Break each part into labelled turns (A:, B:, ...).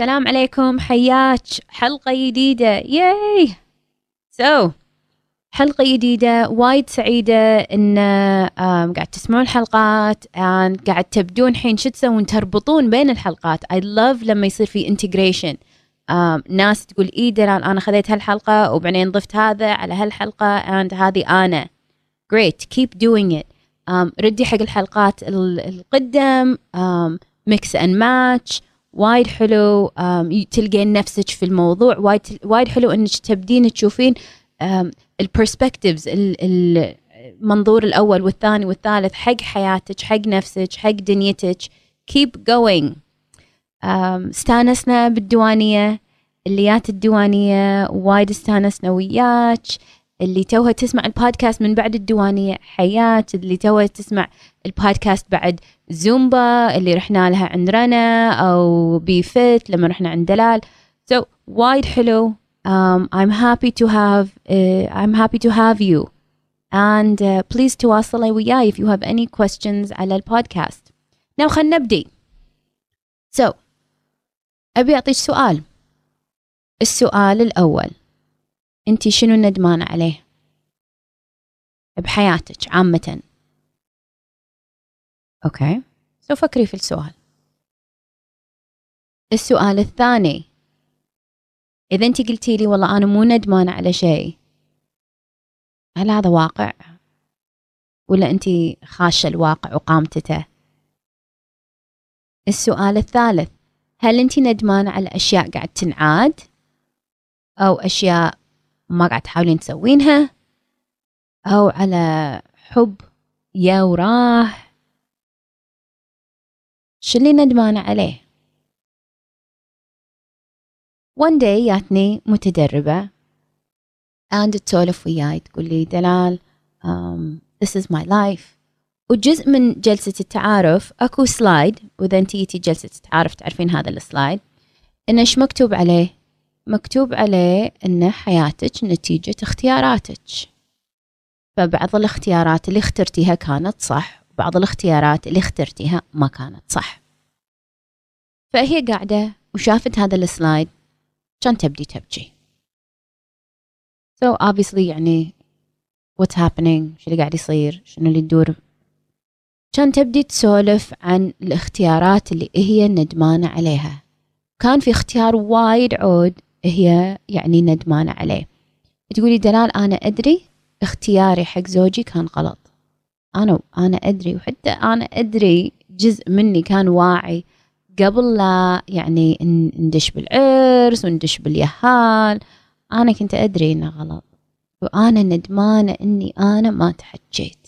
A: السلام عليكم حياك. حلقة جديدة. ياي سو so, حلقة جديدة وايد سعيدة إن قاعد تسمعون الحلقات قاعد تبدون حين شو تسوون؟ تربطون بين الحلقات. I love لما يصير في integration. um, ناس تقول اي دلال أنا خذيت هالحلقة وبعدين ضفت هذا على هالحلقة and هذه أنا. Great. Keep doing it. um, ردي حق الحلقات القدم um, mix and match. وايد حلو تلقين نفسك في الموضوع. وايد وايد حلو إنك تبدين تشوفين ال perspectives المنظور الأول والثاني والثالث حق حياتك حق نفسك حق دنيتك. Keep going. استانسنا بالديوانية اللي يات الديوانية وايد استانسنا وياك. اللي توها تسمع البودكاست من بعد الديوانية حياة اللي توها تسمع البودكاست بعد زومبا اللي رحنا لها عند رنا أو بيفت لما رحنا عند دلال. So وايد حلو. Um, I'm happy to have uh, I'm happy to have you. And uh, please تواصلي وياي if you have any questions على البودكاست. Now خلنا نبدي so أبي أعطيك سؤال. السؤال الأول. أنت شنو ندمانة عليه بحياتك عامة Okay so فكري في السؤال السؤال الثاني إذا أنت قلتي لي والله أنا مو ندمانة على شيء هل هذا واقع؟ ولا أنت خاشة الواقع وقامطته؟ السؤال الثالث هل أنت ندمانة على أشياء قاعد تنعاد؟ أو أشياء ما قاعد تحاولين تسوينها؟ أو على حب يا وراه؟ شو اللي ندمانة عليه؟ one day جاتني متدربة and تسولف وياي تقول لي دلال um, this is my life وجزء من جلسة التعارف أكو سلايد وإذا انتي جيتي جلسة التعارف تعرفين هذا السلايد إنه مكتوب عليه مكتوب عليه إن حياتك نتيجة اختياراتك. فبعض الاختيارات اللي اخترتيها كانت صح وبعض الاختيارات اللي اخترتيها ما كانت صح. فهي قاعدة وشافت هذا السلايد كان تبدي تبكي. So obviously يعني what's happening شو اللي قاعد يصير شنو اللي تدور كان تبدي تسولف عن الاختيارات اللي هي ندمانة عليها. كان في اختيار وايد عود هي يعني ندمانة عليه. تقولي دلال أنا أدري اختياري حق زوجي كان غلط. أنا أنا أدري وحتى أنا أدري جزء مني كان واعي قبل لا يعني ندش بالعرس وندش باليهال. أنا كنت أدري إنه غلط. وأنا ندمانة إني أنا ما تحجيت.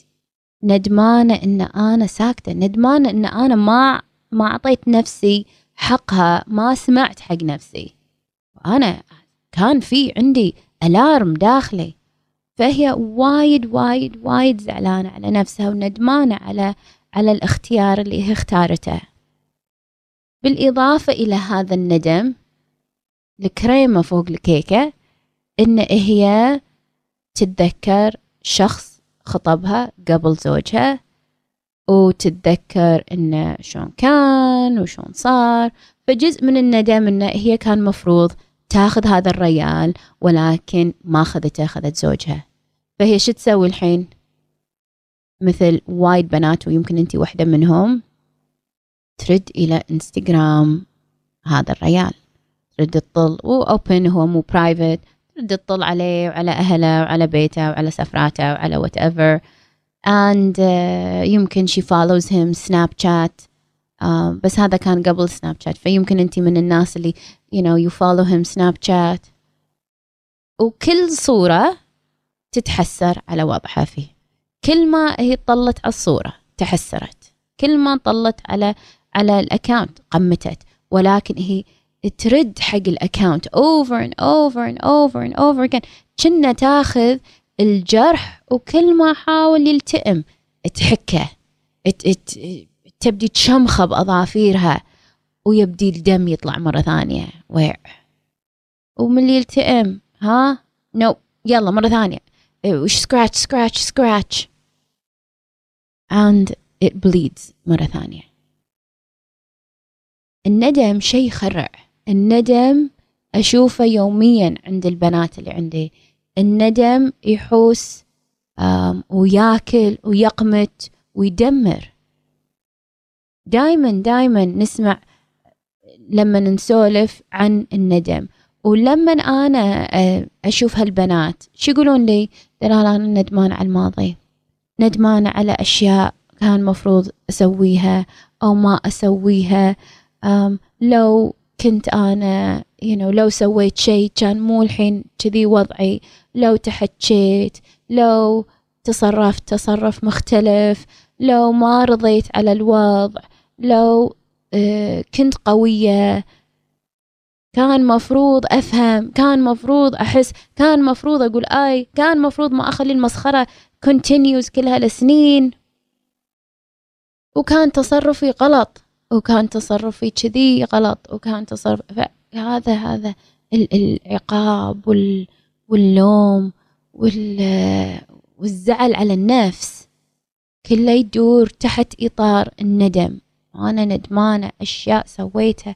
A: ندمانة إن أنا ساكتة. ندمانة إن أنا ما ما أعطيت نفسي حقها ما سمعت حق نفسي. وأنا كان في عندي ألارم داخلي فهي وايد وايد وايد زعلانة على نفسها وندمانة على على الاختيار اللي هي اختارته. بالإضافة إلى هذا الندم الكريمة فوق الكيكة إن هي تتذكر شخص خطبها قبل زوجها وتتذكر إنه شلون كان وشلون صار. فجزء من الندم إنه هي كان مفروض تاخذ هذا الريال ولكن ما أخذته أخذت زوجها. فهي شو تسوي الحين؟ مثل وايد بنات ويمكن أنت واحدة منهم ترد إلى إنستغرام هذا الريال. ترد تطل و open هو مو private ترد تطل عليه وعلى أهله وعلى بيته وعلى سفراته وعلى whatever and uh, يمكن she follows him سناب شات uh, بس هذا كان قبل سناب شات فيمكن انت من الناس اللي you know you follow him شات وكل صورة تتحسر على وضعها فيه. كل ما هي طلت على الصورة تحسرت. كل ما طلت على على الاكونت قمتت. ولكن هي ترد حق الاكونت over and over and over and over again. كنها تاخذ الجرح وكل ما حاول يلتئم. تحكه. تبدي تشمخه بأظافيرها. ويبدي الدم يطلع مرة ثانية. ويع. ومن اللي يلتئم؟ ها؟ no. يلا مرة ثانية. وش scratch scratch scratch and it bleeds مرة ثانية. الندم شيء يخرع الندم أشوفه يوميا عند البنات اللي عندي. الندم يحوس وياكل ويقمت ويدمر. دايما دايما نسمع لما نسولف عن الندم. ولما أنا أشوف هالبنات شو يقولون لي؟ دلال أنا ندمان على الماضي. ندمان على أشياء كان مفروض أسويها أو ما أسويها. لو كنت أنا you know, لو سويت شيء كان مو الحين كذي وضعي. لو تحكيت لو تصرفت تصرف مختلف. لو ما رضيت على الوضع. لو كنت قوية. كان مفروض أفهم كان مفروض أحس كان مفروض أقول آي كان مفروض ما أخلي المسخرة continues كل هالسنين. وكان تصرفي غلط وكان تصرفي كذي غلط وكان تصرف هذا هذا العقاب واللوم والزعل على النفس كله يدور تحت إطار الندم. أنا ندمانة أشياء سويتها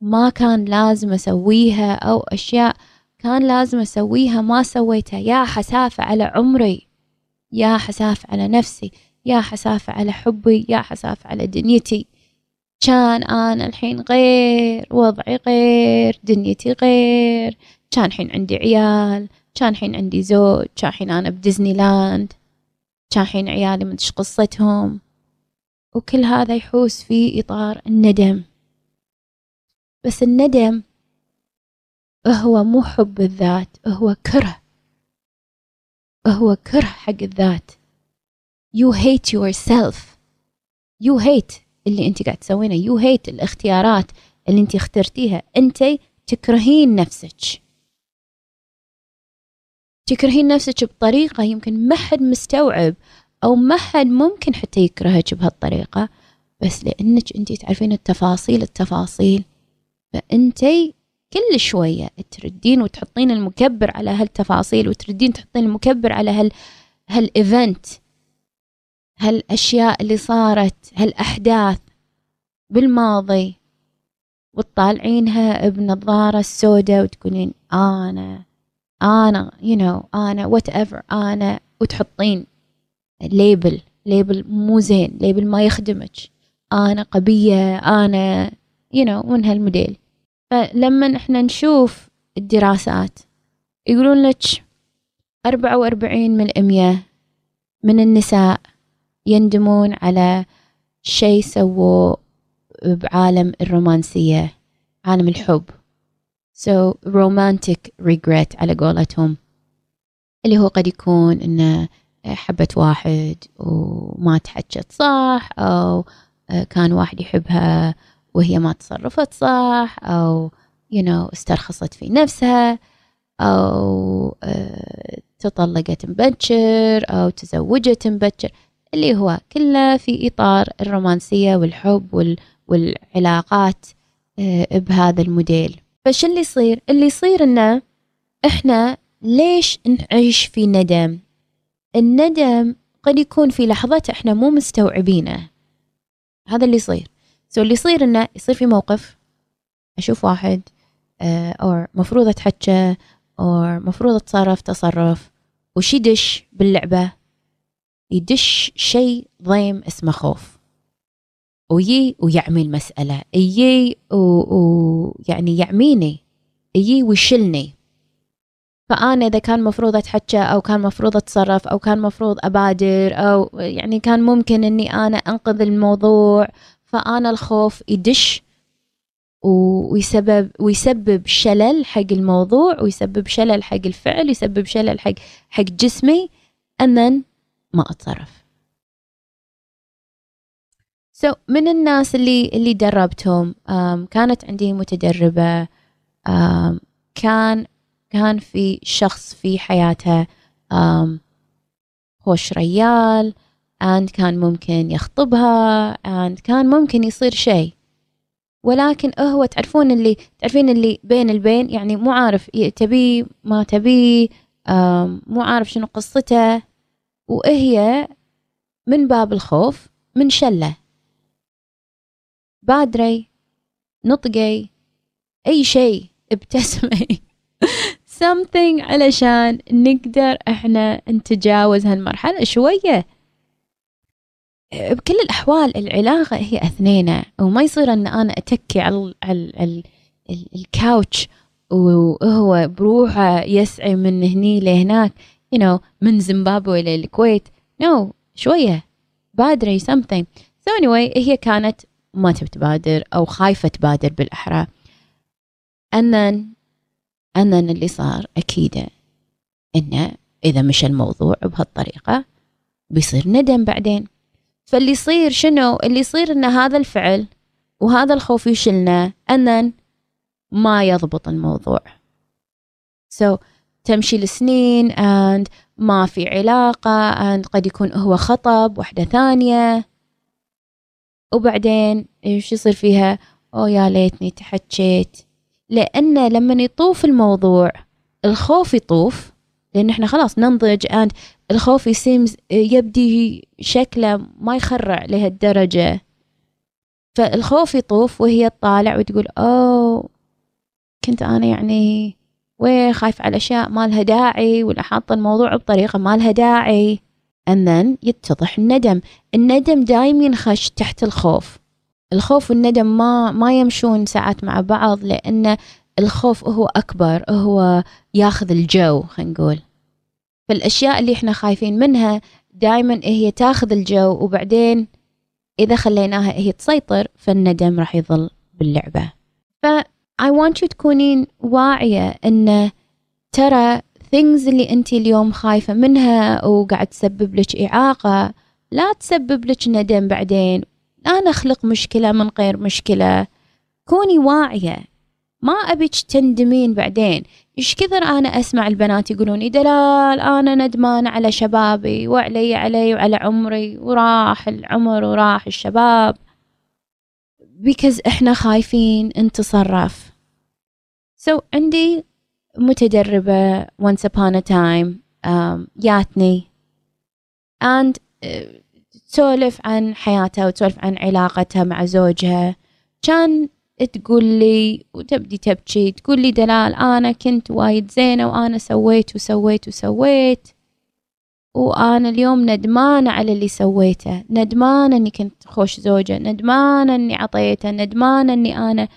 A: ما كان لازم أسويها أو أشياء كان لازم أسويها ما سويتها. يا حسافة على عمري يا حسافة على نفسي يا حسافة على حبي يا حسافة على دنيتي. كان أنا الحين غير وضعي غير دنيتي غير. كان الحين عندي عيال كان الحين عندي زوج كان الحين أنا بديزني لاند كان الحين عيالي مدش قصتهم. وكل هذا يحوس في إطار الندم. بس الندم هو مو حب الذات هو كره. هو كره حق الذات. You hate yourself. You hate اللي أنت قاعد تسوينه. You hate الاختيارات اللي أنت اخترتيها. أنت تكرهين نفسك. تكرهين نفسك بطريقة يمكن ما حد مستوعب. أو ما حد ممكن حتى يكرهك بهالطريقة بس لأنك أنت تعرفين التفاصيل التفاصيل. فأنتي كل شوية تردين وتحطين المكبر على هالتفاصيل وتردين تحطين المكبر على هال هالإيفنت. هالأشياء اللي صارت هالأحداث بالماضي. وتطالعينها بنظارة السوداء وتقولين أنا أنا you know أنا whatever أنا. وتحطين label label مو زين label ما يخدمك. أنا قبية أنا you know من هالموديل. فلما إحنا نشوف الدراسات يقولون لك أربعة وأربعين من المية من النساء يندمون على شيء سووه بعالم الرومانسية عالم الحب. So romantic regret على قولتهم. اللي هو قد يكون إنه حبت واحد وما تحجت صح أو كان واحد يحبها وهي ما تصرفت صح أو you know استرخصت في نفسها أو uh, تطلقت مبكر أو تزوجت مبكر اللي هو كله في إطار الرومانسية والحب وال والعلاقات uh, بهذا الموديل. فش اللي يصير؟ اللي يصير إنه إحنا ليش نعيش في ندم؟ الندم قد يكون في لحظة إحنا مو مستوعبينه. هذا اللي يصير. سو اللي يصير إنه يصير في موقف أشوف واحد أو آه، مفروض أتحكى أو مفروض أتصرف تصرف وش يدش باللعبة؟ يدش شيء ضيم اسمه خوف. ويي ويعمي المسألة يي ويعني. يعميني. يي ويشلني. فأنا إذا كان مفروض أتحكى أو كان مفروض أتصرف أو كان مفروض أبادر أو يعني كان ممكن إني أنا أنقذ الموضوع فأنا الخوف يدش ويسبب ويسبب شلل حق الموضوع ويسبب شلل حق الفعل ويسبب شلل حق حق جسمي and ما أتصرف. سو so, من الناس اللي اللي دربتهم um, كانت عندي متدربة um, كان كان في شخص في حياتها خوش ريال and كان ممكن يخطبها and كان ممكن يصير شيء. ولكن هو تعرفون اللي تعرفين اللي بين البين يعني مو عارف تبي ما تبي مو عارف شنو قصته. وهي من باب الخوف من شلة. بادري نطقي أي شيء ابتسمي. Something علشان نقدر إحنا نتجاوز هالمرحلة. شوية بكل الأحوال العلاقة هي أثنين وما يصير أن أنا أتكي على, على الكاوتش وهو بروحه يسعي من هني لهناك you know من زيمبابوي للكويت. No شوية بادري something. So anyway هي كانت ما تبي تبادر أو خايفة تبادر بالأحرى. And then then اللي صار أكيد إنه إذا مشى الموضوع بهالطريقة بيصير ندم بعدين. فاللي يصير شنو؟ اللي يصير إن هذا الفعل وهذا الخوف يشلنا then ما يضبط الموضوع. So تمشي السنين and ما في علاقة and قد يكون هو خطب واحدة ثانية. وبعدين إيش يصير فيها؟ أو يا ليتني تحكيت لأن لما يطوف الموضوع الخوف يطوف لأن إحنا خلاص ننضج and الخوف يسيمز يبدي شكله ما يخرع لهالدرجة. فالخوف يطوف وهي تطالع وتقول أوه كنت أنا يعني وين خايف على أشياء ما لها داعي ولا حاطة الموضوع بطريقة ما لها داعي. And then يتضح الندم. الندم دايم ينخش تحت الخوف. الخوف والندم ما ما يمشون ساعات مع بعض لأن الخوف هو أكبر هو ياخذ الجو خلينا نقول. فالأشياء اللي إحنا خايفين منها دائما هي تاخذ الجو وبعدين إذا خليناها هي تسيطر فالندم راح يظل باللعبة. ف I want you تكونين واعية أن ترى things اللي أنت اليوم خايفة منها وقاعد تسبب لك إعاقة لا تسبب لك ندم بعدين. لا نخلق مشكلة من غير مشكلة. كوني واعية. ما أبيك تندمين بعدين. إيش كثر أنا أسمع البنات يقولون دلال أنا ندمانة على شبابي وعلي علي وعلى عمري وراح العمر وراح الشباب. Because إحنا خايفين نتصرف. So عندي متدربة once upon a time um, ياتني. And uh, تسولف عن حياتها وتسولف عن علاقتها مع زوجها. كان تقول لي وتبدي تبكي تقول لي دلال أنا كنت وايد زينة وأنا سويت وسويت وسويت. وأنا اليوم ندمانة على اللي سويته ندمانة أني كنت خوش زوجة ندمانة أني عطيته ندمانة أني أنا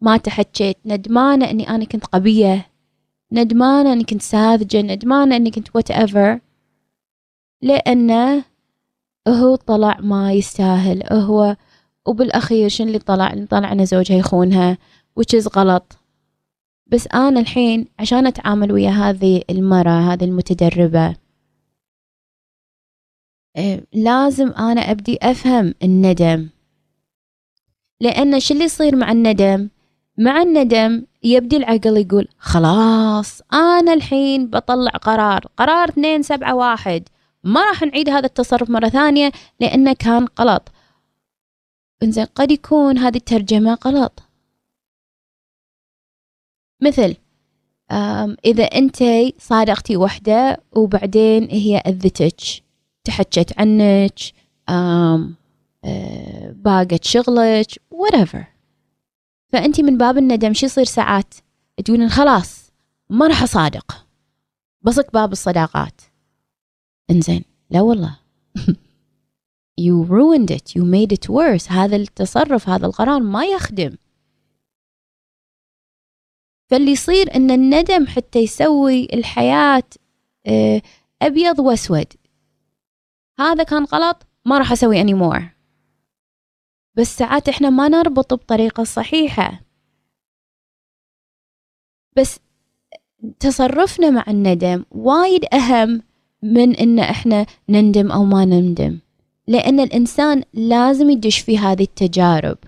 A: ما تحكيت ندمانة أني أنا كنت قبية ندمانة أني كنت ساذجة ندمانة أني كنت وات ايفر لأنه هو طلع ما يستاهل. هو وبالأخير شن اللي طلع؟ اللي طلع أن زوجها يخونها is غلط. بس أنا الحين عشان أتعامل ويا هذه المرة هذه المتدربة إيه، لازم أنا أبدي أفهم الندم. لأن شو اللي يصير مع الندم؟ مع الندم يبدي العقل يقول خلاص أنا الحين بطلع قرار. قرار اثنين سبعة واحد. ما راح نعيد هذا التصرف مرة ثانية لأنه كان غلط. إنزين قد يكون هذه الترجمة غلط. مثل إذا أنت صادقتي وحدة وبعدين هي أذتك تحكت عنك أه، باقت شغلك whatever. فأنت من باب الندم شو يصير ساعات؟ تقولين خلاص ما راح أصادق. بصك باب الصداقات. إنزين. لا والله. You ruined it. You made it worse. هذا التصرف هذا القرار ما يخدم. فاللي يصير إن الندم حتى يسوي الحياة آه، أبيض وأسود. هذا كان غلط ما راح أسوي anymore. بس ساعات إحنا ما نربط بطريقة صحيحة. بس تصرفنا مع الندم وايد أهم من إن إحنا نندم أو ما نندم. لأن الإنسان لازم يدش في هذه التجارب.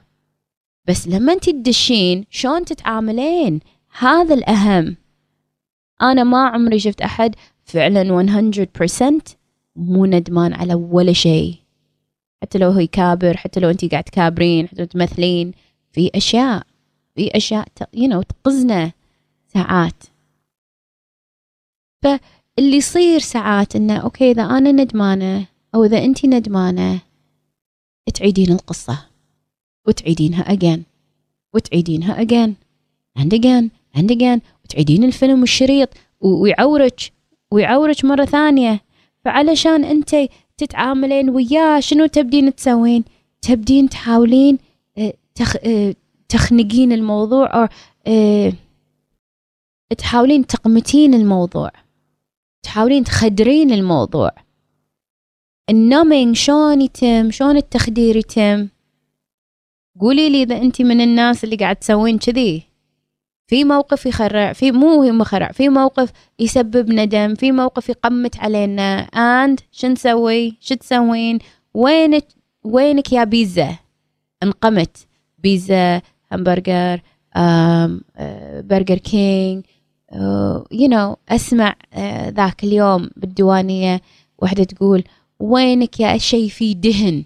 A: بس لما أنت تدشين شلون تتعاملين؟ هذا الأهم. أنا ما عمري شفت أحد فعلا 100% مو ندمان على ولا شيء. حتى لو هو يكابر حتى لو أنت قاعد تكابرين حتى لو تمثلين في أشياء في أشياء you know تقزنا ساعات. اللي يصير ساعات إنه أوكي إذا أنا ندمانة أو إذا انت ندمانة تعيدين القصة وتعيدينها اجين وتعيدينها again and again and again وتعيدين الفيلم والشريط ويعورك ويعورك مرة ثانية. فعلشان انت تتعاملين وياه شنو تبدين تسوين؟ تبدين تحاولين آه، تخ... آه، تخنقين الموضوع أو آه، تحاولين تقمتين الموضوع. تحاولين تخدرين الموضوع. ال numbing شلون يتم؟ شلون التخدير يتم؟ قولي لي إذا انت من الناس اللي قاعد تسوين كذي. في موقف يخرع في مو مخرع في موقف يسبب ندم في موقف يقمت علينا. and شو نسوي؟ شو تسوين؟ وينك وينك يا بيزا؟ انقمت. بيزا همبرجر برجر كينج you know أسمع uh, ذاك اليوم بالديوانية وحدة تقول وينك يا شيء في دهن؟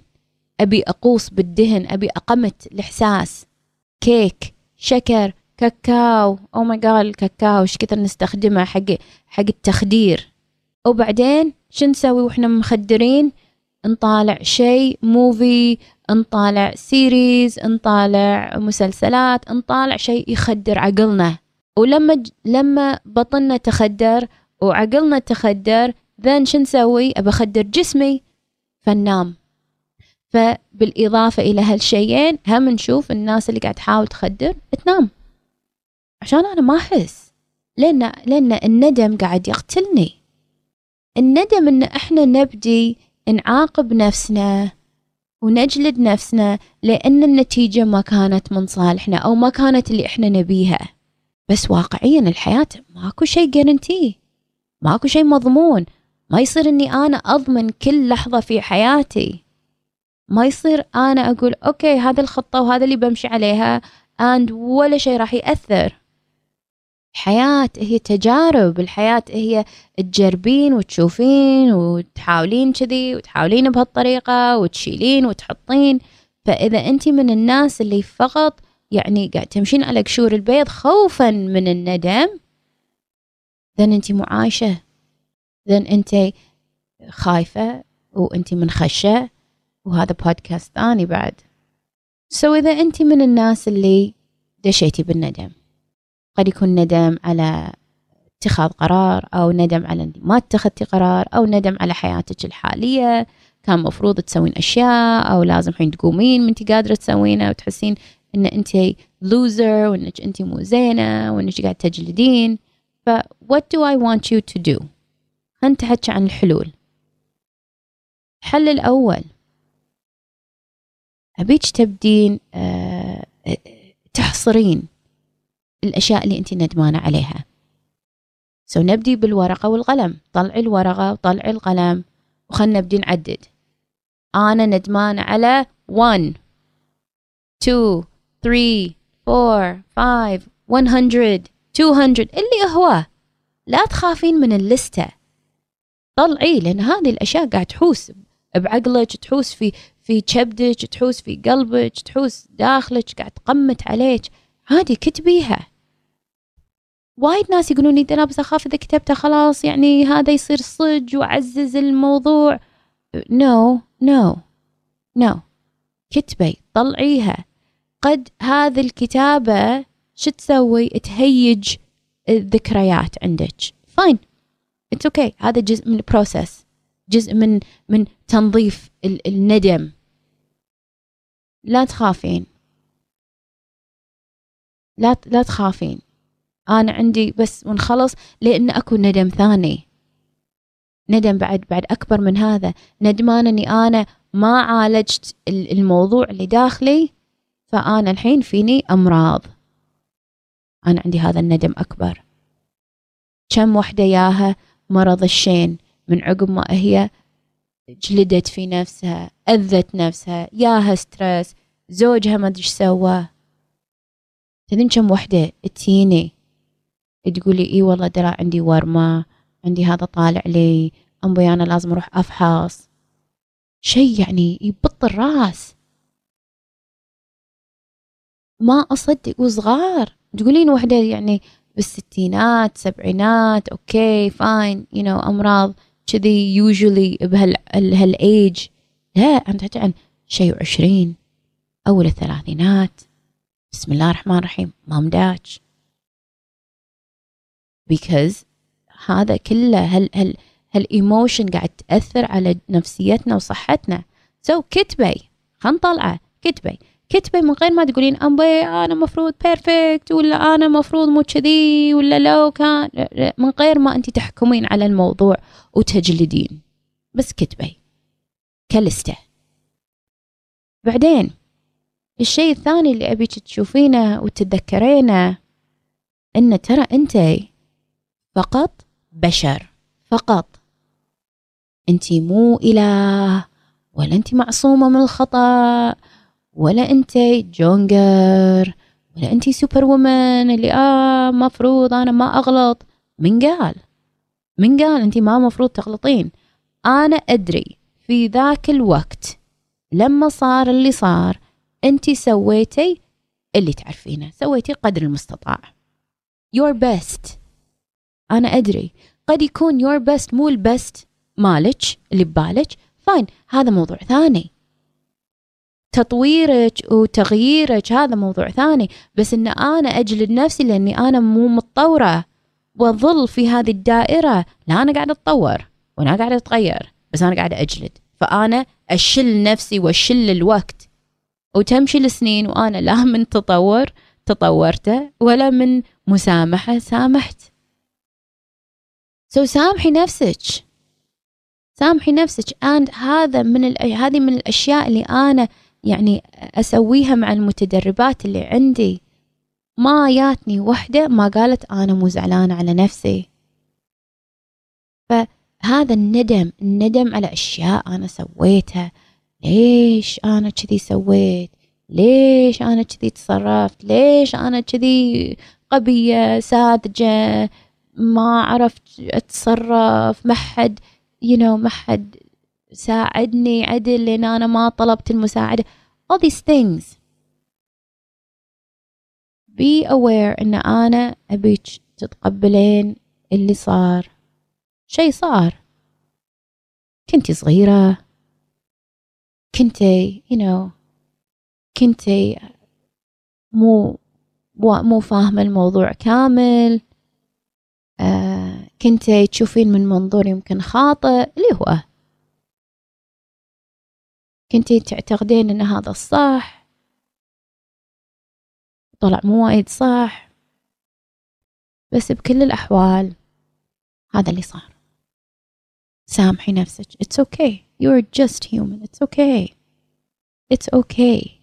A: أبي أقوص بالدهن أبي أقمت الإحساس. كيك شكر كاكاو oh my God الكاكاو إيش كثر نستخدمه حق حق التخدير. وبعدين شو نسوي وإحنا مخدرين؟ نطالع شيء movie نطالع series نطالع مسلسلات نطالع شيء يخدر عقلنا. ولما لما بطننا تخدر وعقلنا تخدر ذن شو نسوي؟ ابى أخدر جسمي فننام. فبالإضافة إلى هالشيئين هم نشوف الناس اللي قاعد تحاول تخدر تنام. عشان أنا ما أحس. لأن لأن الندم قاعد يقتلني. الندم إن إحنا نبدي نعاقب نفسنا ونجلد نفسنا لأن النتيجة ما كانت من صالحنا أو ما كانت اللي إحنا نبيها. بس واقعيا الحياة ماكو شيء guarantee ماكو شيء مضمون ما يصير إني أنا أضمن كل لحظة في حياتي. ما يصير أنا أقول okay هذا الخطة وهذا اللي بمشي عليها and ولا شيء راح يأثر. الحياة هي تجارب الحياة هي تجربين وتشوفين وتحاولين كذي وتحاولين بهالطريقة وتشيلين وتحطين. فإذا أنت من الناس اللي فقط يعني قاعد تمشين على قشور البيض خوفا من الندم. ذن أنت معايشة. ذن أنت خايفة وأنت منخشة. وهذا بودكاست ثاني بعد. سو إذا أنت من الناس اللي دشيتي بالندم قد يكون ندم على اتخاذ قرار أو ندم على ما اتخذتي قرار أو ندم على حياتك الحالية. كان مفروض تسوين أشياء أو لازم حين تقومين من أنت قادرة تسوينها وتحسين أن أنت لوزر وأنك أنت مو زينة وأنك قاعد تجلدين. ف what do I want you to do أنت حكي عن الحلول. الحل الأول. أبيك تبدين أه تحصرين الأشياء اللي أنت ندمانة عليها. سو نبدي بالورقة والقلم. طلعي الورقة وطلعي القلم. وخلنا نبدي نعدد. أنا ندمانة على 1 2 3 4 5 100 200 اللي هو لا تخافين من اللستة. طلعي لأن هذه الأشياء قاعد تحوس بعقلك تحوس في في كبدك تحوس في قلبك تحوس داخلك قاعد تقمت عليك. عادي كتبيها. وايد ناس يقولون لي أنا بس أخاف إذا كتبتها خلاص يعني هذا يصير صج وأعزز الموضوع. no no no كتبي طلعيها. قد هذه الكتابة شو تسوي؟ تهيج الذكريات عندك. fine it's okay هذا جزء من ال process جزء من من تنظيف الندم. لا تخافين. لا لا تخافين. أنا عندي بس ونخلص لأن أكو ندم ثاني. ندم بعد بعد أكبر من هذا. ندمان إني أنا ما عالجت الموضوع اللي داخلي. فأنا الحين فيني أمراض. أنا عندي هذا الندم أكبر. كم وحدة ياها مرض الشين من عقب ما هي جلدت في نفسها أذت نفسها ياها ستريس زوجها ما إيش سوى. تدرين كم وحدة تجيني تقولي إي والله درا عندي ورمة عندي هذا طالع لي أمبي أنا لازم أروح أفحص. شيء يعني يبط الراس. ما أصدق وصغار. تقولين وحدة يعني بالستينات سبعينات okay fine you know أمراض كذي يوجولي بهالإيج لا أنت تحكي عن شيء وعشرين. أول الثلاثينات. بسم الله الرحمن الرحيم. ما مداش because هذا كله هل هل هال emotion قاعد تأثر على نفسيتنا وصحتنا. so so, كتبي. خلينا نطلعه. كتبي. كتبي من غير ما تقولين أمبي أنا مفروض perfect ولا أنا مفروض مو كذي ولا لو كان من غير ما أنت تحكمين على الموضوع وتجلدين. بس كتبي كلستة. بعدين الشيء الثاني اللي أبيك تشوفينه وتتذكرينه إن ترى أنت فقط بشر فقط. أنت مو إله ولا أنت معصومة من الخطأ. ولا أنت جونجر ولا أنت سوبر وومن اللي آه مفروض أنا ما أغلط. من قال؟ من قال أنت ما مفروض تغلطين. أنا أدري في ذاك الوقت لما صار اللي صار أنت سويتي اللي تعرفينه سويتي قدر المستطاع. Your best. أنا أدري. قد يكون your best مو ال best مالك اللي ببالك. fine هذا موضوع ثاني. تطويرك وتغييرك هذا موضوع ثاني. بس إن أنا أجلد نفسي لأني أنا مو متطورة وأظل في هذه الدائرة. لا أنا قاعدة أتطور وأنا قاعدة أتغير بس أنا قاعدة أجلد. فأنا أشل نفسي وأشل الوقت. وتمشي السنين وأنا لا من تطور تطورته ولا من مسامحة سامحت. so سامحي نفسك. سامحي نفسك. and هذا من هذه من الأشياء اللي أنا يعني أسويها مع المتدربات اللي عندي. ما ياتني وحدة ما قالت أنا مو زعلانة على نفسي. فهذا الندم الندم على أشياء أنا سويتها. ليش أنا كذي سويت؟ ليش أنا كذي تصرفت؟ ليش أنا كذي قبية ساذجة؟ ما عرفت أتصرف ما حد you know ما حد ساعدني عدل لأن أنا ما طلبت المساعدة. All these things. Be aware إن أنا أبيك تتقبلين اللي صار. شيء صار. كنتي صغيرة. كنتي you know كنتي مو مو فاهمة الموضوع كامل. آه كنتي تشوفين من منظور يمكن خاطئ اللي هو كنتي تعتقدين إن هذا الصح؟ طلع مو وايد صح. بس بكل الأحوال هذا اللي صار. سامحي نفسك. It's okay. You're just human. It's okay. It's okay.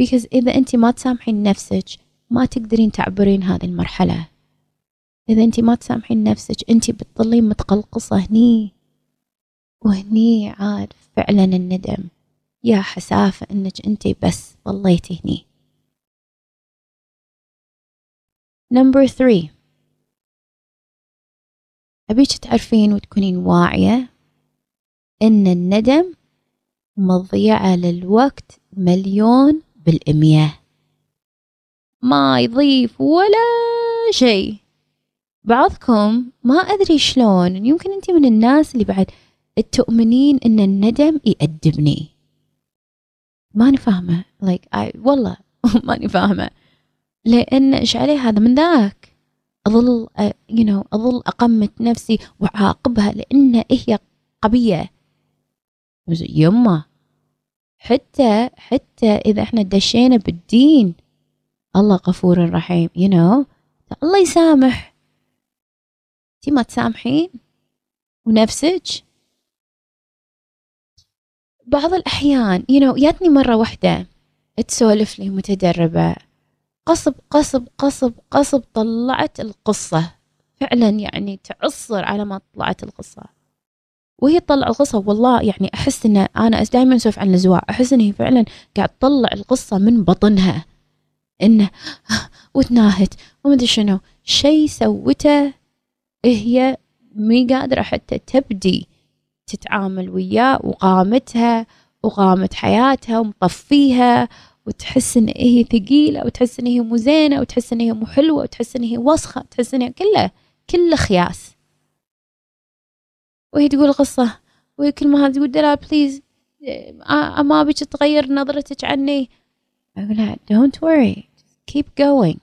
A: Because إذا أنت ما تسامحين نفسك ما تقدرين تعبرين هذه المرحلة. إذا أنت ما تسامحين نفسك أنت بتضلين متقلقصة هني. وهني عاد فعلا الندم. يا حسافة إنك انتي بس ضليتي هني. number three أبيك تعرفين وتكونين واعية إن الندم مضيعة للوقت مليون بالمية. ما يضيف ولا شيء. بعضكم ما أدري شلون. يمكن أنت من الناس اللي بعد تؤمنين إن الندم يأدبني ماني فاهمة. Like I والله ماني فاهمة. لأن إيش عليه هذا؟ من ذاك. أظل you know أظل أقمت نفسي وأعاقبها لأن هي قبية. يما. حتى حتى إذا إحنا دشينا بالدين. الله غفور رحيم you know. الله يسامح. انتي ما تسامحين؟ ونفسك بعض الأحيان you know ياتني مرة واحدة تسولف لي متدربة قصب قصب قصب قصب طلعت القصة. فعلا يعني تعصر على ما طلعت القصة. وهي تطلع القصة والله يعني أحس إن أنا دائما أسولف عن الزواج أحس إن هي فعلا قاعد تطلع القصة من بطنها. إنه وتناهت ومدري شنو. شيء سوته هي مي قادرة حتى تبدي. تتعامل وياه وقامتها وقامت حياتها ومطفيها وتحس إن هي ثقيلة وتحس إن هي مو زينة وتحس إن هي مو حلوة وتحس إن هي وسخة تحس إن هي كله كله خياس. وهي تقول قصة وهي كل ما تقول دلال please ما أبيك تغير نظرتك عني. أقول لها don't worry keep going.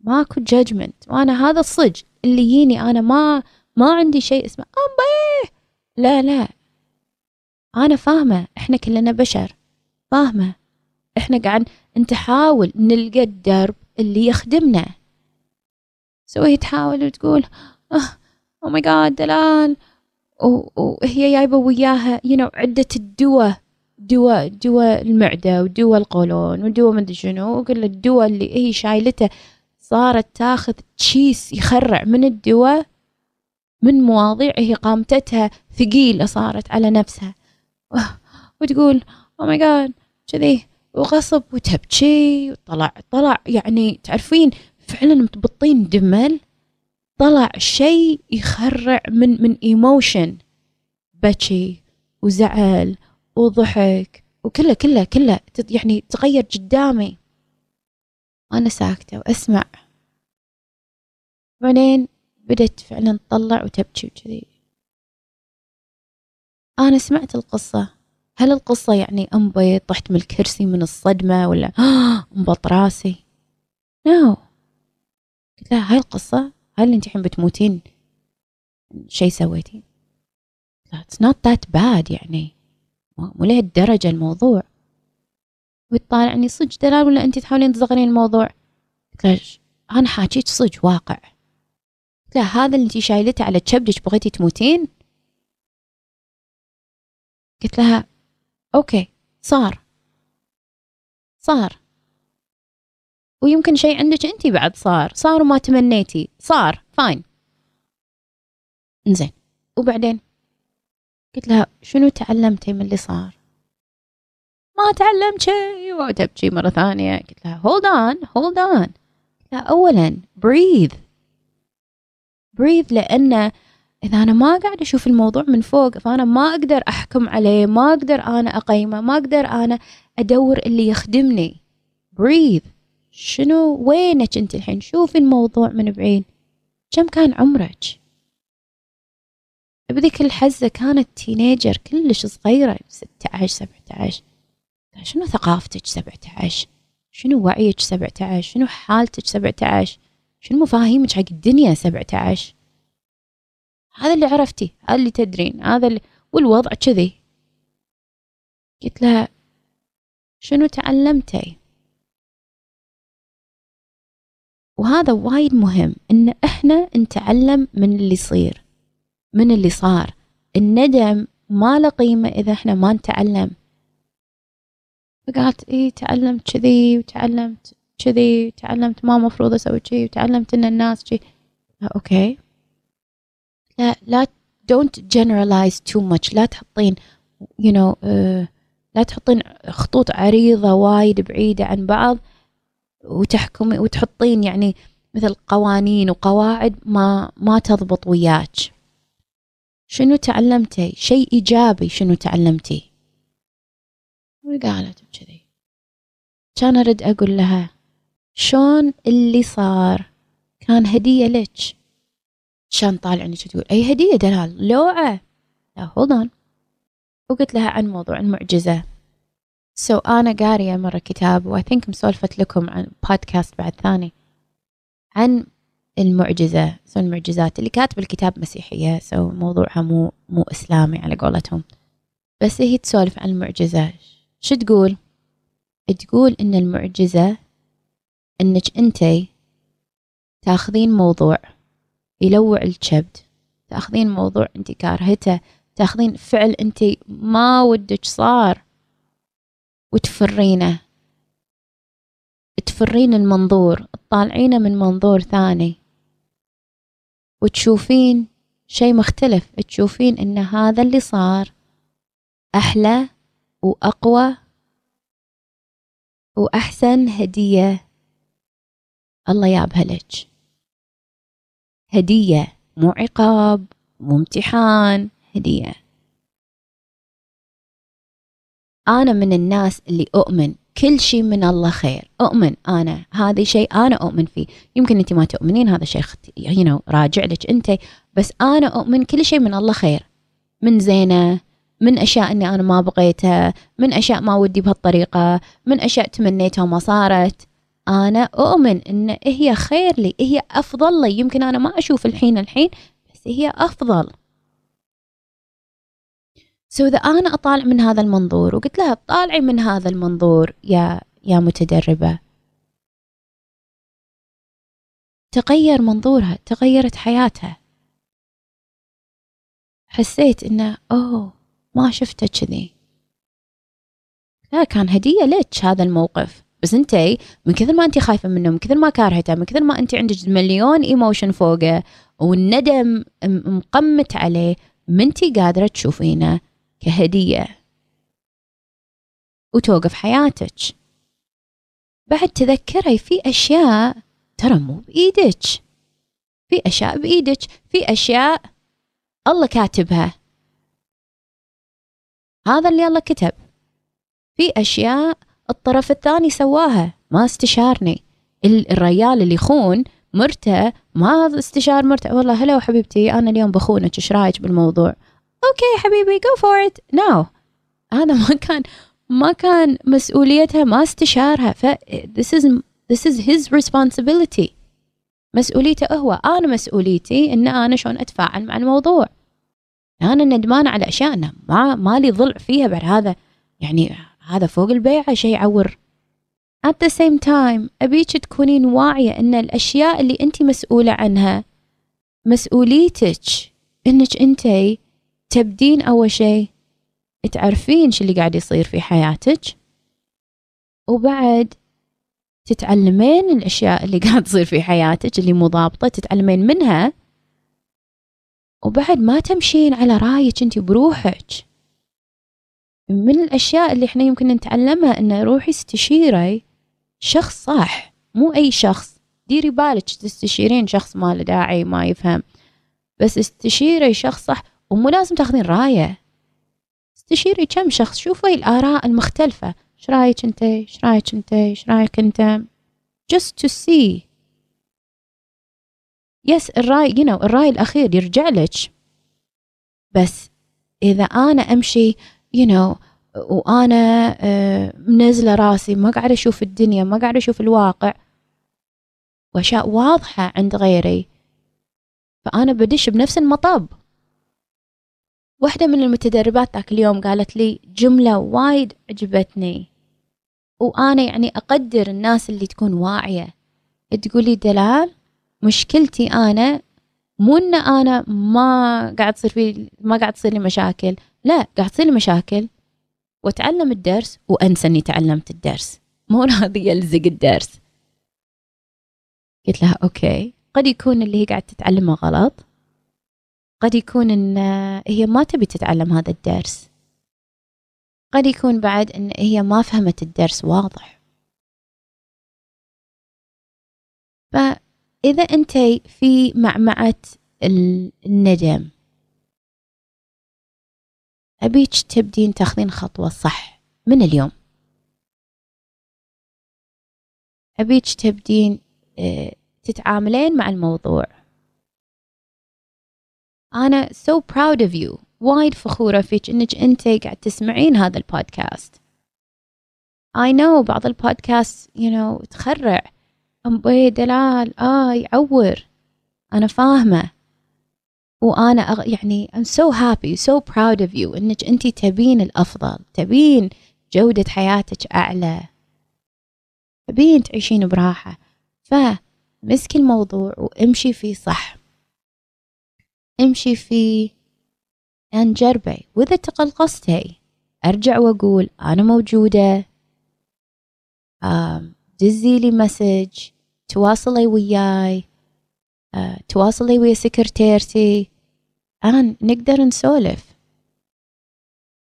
A: ماكو judgment. وأنا هذا الصج اللي يجيني أنا ما ما عندي شيء اسمه أمبي لا لا. أنا فاهمة. إحنا كلنا بشر. فاهمة. إحنا قاعد نحاول نلقى الدرب اللي يخدمنا. so هي تحاول وتقول oh my God دلال. وهي جايبة وياها you you know, عدة الدواء دواء دواء المعدة ودواء القولون ودواء مدري شنو وكل الدواء اللي هي شايلته صارت تاخذ تشيس يخرع من الدواء من مواضيع هي قامتتها ثقيلة صارت على نفسها. وتقول oh my God كذي وغصب وتبكي وطلع طلع يعني تعرفين فعلا متبطين دمل. طلع شيء يخرع من من ايموشن بكي وزعل وضحك وكله كله كله يعني تغير قدامي. أنا ساكتة وأسمع. بعدين بدت فعلا تطلع وتبكي وكذي. أنا سمعت القصة. هل القصة يعني أمبي طحت من الكرسي من الصدمة ولا انبط راسي؟ نو. قلت لها هاي القصة؟ هل أنت الحين بتموتين؟ شيء سويتي؟ it's not that bad يعني. مو لهالدرجة الموضوع. وتطالعني صج دلال ولا أنت تحاولين تصغرين الموضوع؟ قلت لها أنا حاجيك صج واقع. لها هذا اللي انت شايلته على كبدك بغيتي تموتين؟ قلت لها okay صار صار. ويمكن شيء عندك انت بعد صار صار وما تمنيتي صار fine انزين. وبعدين؟ قلت لها شنو تعلمتي من اللي صار؟ ما تعلمت شيء وتبكي مرة ثانية. قلت لها hold on hold on. قلت لها أولا breathe. Breathe لأن إذا أنا ما قاعد أشوف الموضوع من فوق فأنا ما أقدر أحكم عليه ما أقدر أنا أقيمه ما أقدر أنا أدور اللي يخدمني. Breathe. شنو؟ وينك أنت الحين؟ شوفي الموضوع من بعيد. كم كان عمرك؟ بذيك الحزة كانت تينيجر كلش صغيرة ستة عشر سبعة عشر. شنو ثقافتك سبعة عشر؟ شنو وعيك سبعة عشر؟ شنو حالتك سبعة عشر؟ شنو مفاهيمك حق الدنيا سبعة عشر هذا اللي عرفتي هذا اللي تدرين هذا اللي والوضع كذي. قلت لها شنو تعلمتي؟ وهذا وايد مهم إن إحنا نتعلم من اللي يصير من اللي صار. الندم ما له قيمة إذا إحنا ما نتعلم. فقالت إيه تعلمت كذي وتعلمت كذي وتعلمت ما مفروض أسوي كذي وتعلمت إن الناس كذي. أوكي. لا لا don't generalize too much. لا تحطين you know uh, لا تحطين خطوط عريضة وايد بعيدة عن بعض وتحكمي وتحطين يعني مثل قوانين وقواعد ما ما تضبط وياك. شنو تعلمتي؟ شيء إيجابي شنو تعلمتي؟ وقالت كذي كان أرد أقول لها شلون اللي صار؟ كان هدية لك. كان طالعني تقول أي هدية دلال؟ لوعة. لا hold وقلت لها عن موضوع المعجزة. so so أنا قارية مرة كتاب و I think مسولفت لكم عن بودكاست بعد ثاني عن المعجزة. so المعجزات اللي كاتب الكتاب مسيحية so موضوعها مو مو إسلامي على قولتهم. بس هي تسولف عن المعجزة. شو تقول؟ تقول إن المعجزة إنك أنتي تأخذين موضوع يلوع الكبد تأخذين موضوع أنت كارهته تأخذين فعل أنت ما ودك صار وتفرينه تفرين المنظور تطالعينه من منظور ثاني وتشوفين شيء مختلف تشوفين إن هذا اللي صار أحلى وأقوى وأحسن هدية الله يابها لك. هدية مو عقاب مو امتحان هدية. أنا من الناس اللي أؤمن كل شيء من الله خير. أؤمن أنا هذا شيء أنا أؤمن فيه. يمكن أنت ما تؤمنين هذا شيء you know, راجع لك أنت. بس أنا أؤمن كل شيء من الله خير. من زينة من أشياء أني أنا ما بغيتها من أشياء ما ودي بهالطريقة من أشياء تمنيتها وما صارت. أنا أؤمن أن هي خير لي هي أفضل لي. يمكن أنا ما أشوف الحين الحين بس هي أفضل. سو so إذا أنا أطالع من هذا المنظور وقلت لها طالعي من هذا المنظور يا يا متدربة. تغير منظورها تغيرت حياتها. حسيت إنه أوه ما شفته كذي. لا كان هدية لك هذا الموقف. بس انتي من كثر ما انتي خايفة منه من كثر ما كارهته من كثر ما انتي عندك مليون emotion فوقه والندم مقمت عليه منتي قادرة تشوفينه كهدية. وتوقف حياتك. بعد تذكري في أشياء ترى مو بإيدك. في أشياء بإيدك. في أشياء الله كاتبها. هذا اللي الله كتب. في أشياء الطرف الثاني سواها ما استشارني. الريال اللي يخون مرته ما استشار مرته. والله هلا حبيبتي أنا اليوم بخونك إيش رأيك بالموضوع؟ أوكي حبيبي go for it. No. هذا ما كان ما كان مسؤوليتها ما استشارها. ف this is this is his responsibility. مسؤوليته هو. أنا مسؤوليتي إن أنا شلون أتفاعل مع الموضوع. أنا ندمانة على أشياء أنا ما مالي ضلع فيها بعد هذا. يعني هذا فوق البيعة شيء يعور at the same time أبيك تكونين واعية أن الأشياء اللي أنت مسؤولة عنها مسؤوليتك أنك أنت تبدين أول شيء تعرفين شو اللي قاعد يصير في حياتك وبعد تتعلمين الأشياء اللي قاعد تصير في حياتك اللي مو ضابطة تتعلمين منها وبعد ما تمشين على رأيك أنت بروحك. من الأشياء اللي إحنا يمكن نتعلمها إن روحي استشيري شخص صح مو أي شخص. ديري بالك تستشيرين شخص ما له داعي ما يفهم. بس استشيري شخص صح ومو لازم تاخذين راية. استشيري كم شخص شوفي الآراء المختلفة. إيش رأيك أنت؟ إيش رأيك أنت؟ إيش رأيك أنت؟ Just to see. يس الرأي you know, الرأي الأخير يرجع لك. بس إذا أنا أمشي you know, وأنا uh, منزلة راسي ما قاعدة أشوف الدنيا ما قاعدة أشوف الواقع. وأشياء واضحة عند غيري. فأنا بدش بنفس المطب. واحدة من المتدربات ذاك اليوم قالت لي جملة وايد عجبتني. وأنا يعني أقدر الناس اللي تكون واعية. تقولي دلال مشكلتي أنا مو إن أنا ما قاعد تصير في ما قاعد تصير لي مشاكل. لا قاعد تصير مشاكل. وأتعلم الدرس وأنسى إني تعلمت الدرس. مو راضي يلزق الدرس. قلت لها أوكي. قد يكون اللي هي قاعد تتعلمه غلط. قد يكون إن هي ما تبي تتعلم هذا الدرس. قد يكون بعد إن هي ما فهمت الدرس واضح. فإذا أنت في معمعة الندم أبيك تبدين تاخذين خطوة صح من اليوم. أبيك تبدين آه، تتعاملين مع الموضوع. أنا so proud of you. وايد فخورة فيك إنك أنت قاعد تسمعين هذا البودكاست. I know بعض البودكاست you know تخرع. أم دلال آه يعور. أنا فاهمة. وأنا أغ... يعني I'm so happy so proud of you إنك أنت تبين الأفضل تبين جودة حياتك أعلى. تبين تعيشين براحة. فمسكي الموضوع وامشي فيه صح. امشي فيه جربي. وإذا تقلقصتي أرجع وأقول أنا موجودة. دزي لي مسج تواصلي وياي. آه، تواصلي ويا سكرتيرتي. أنا نقدر نسولف.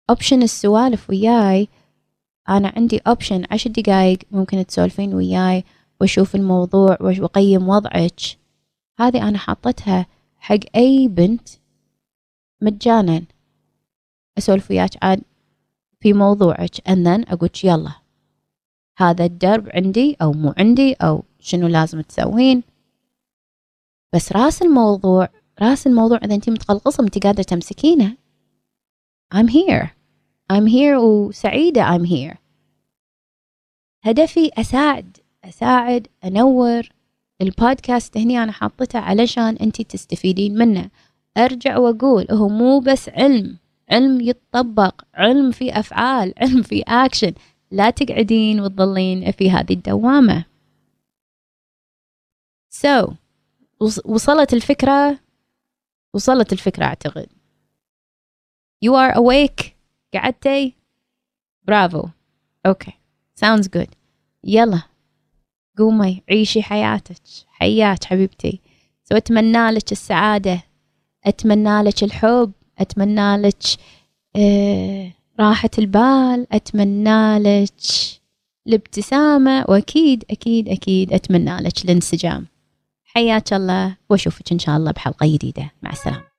A: أوبشن السوالف وياي أنا عندي أوبشن عشر دقايق ممكن تسولفين وياي وأشوف الموضوع وأقيم وضعك. هذه أنا حاطتها حق أي بنت مجانا. أسولف وياك عن في موضوعك and then أقولك يلا هذا الدرب عندي أو مو عندي أو شنو لازم تسوين. بس رأس الموضوع راس الموضوع إذا أنت متقلقصة أنت قادرة تمسكينه. I'm here. I'm here وسعيدة I'm here. هدفي أساعد أساعد أنور البودكاست هني أنا حاطته علشان أنت تستفيدين منه. أرجع وأقول هو مو بس علم علم يتطبق علم في أفعال علم في أكشن لا تقعدين وتظلين في هذه الدوامة. So وصلت الفكرة؟ وصلت الفكرة أعتقد. You are awake. قعدتي. برافو okay sounds good. يلا. قومي. عيشي حياتك. حياك حبيبتي. so أتمنى لك السعادة. أتمنى لك الحب. أتمنى لك آه راحة البال. أتمنى لك الابتسامة. وأكيد أكيد أكيد أتمنى لك الانسجام. حياك الله وأشوفك إن شاء الله بحلقة جديدة. مع السلامة.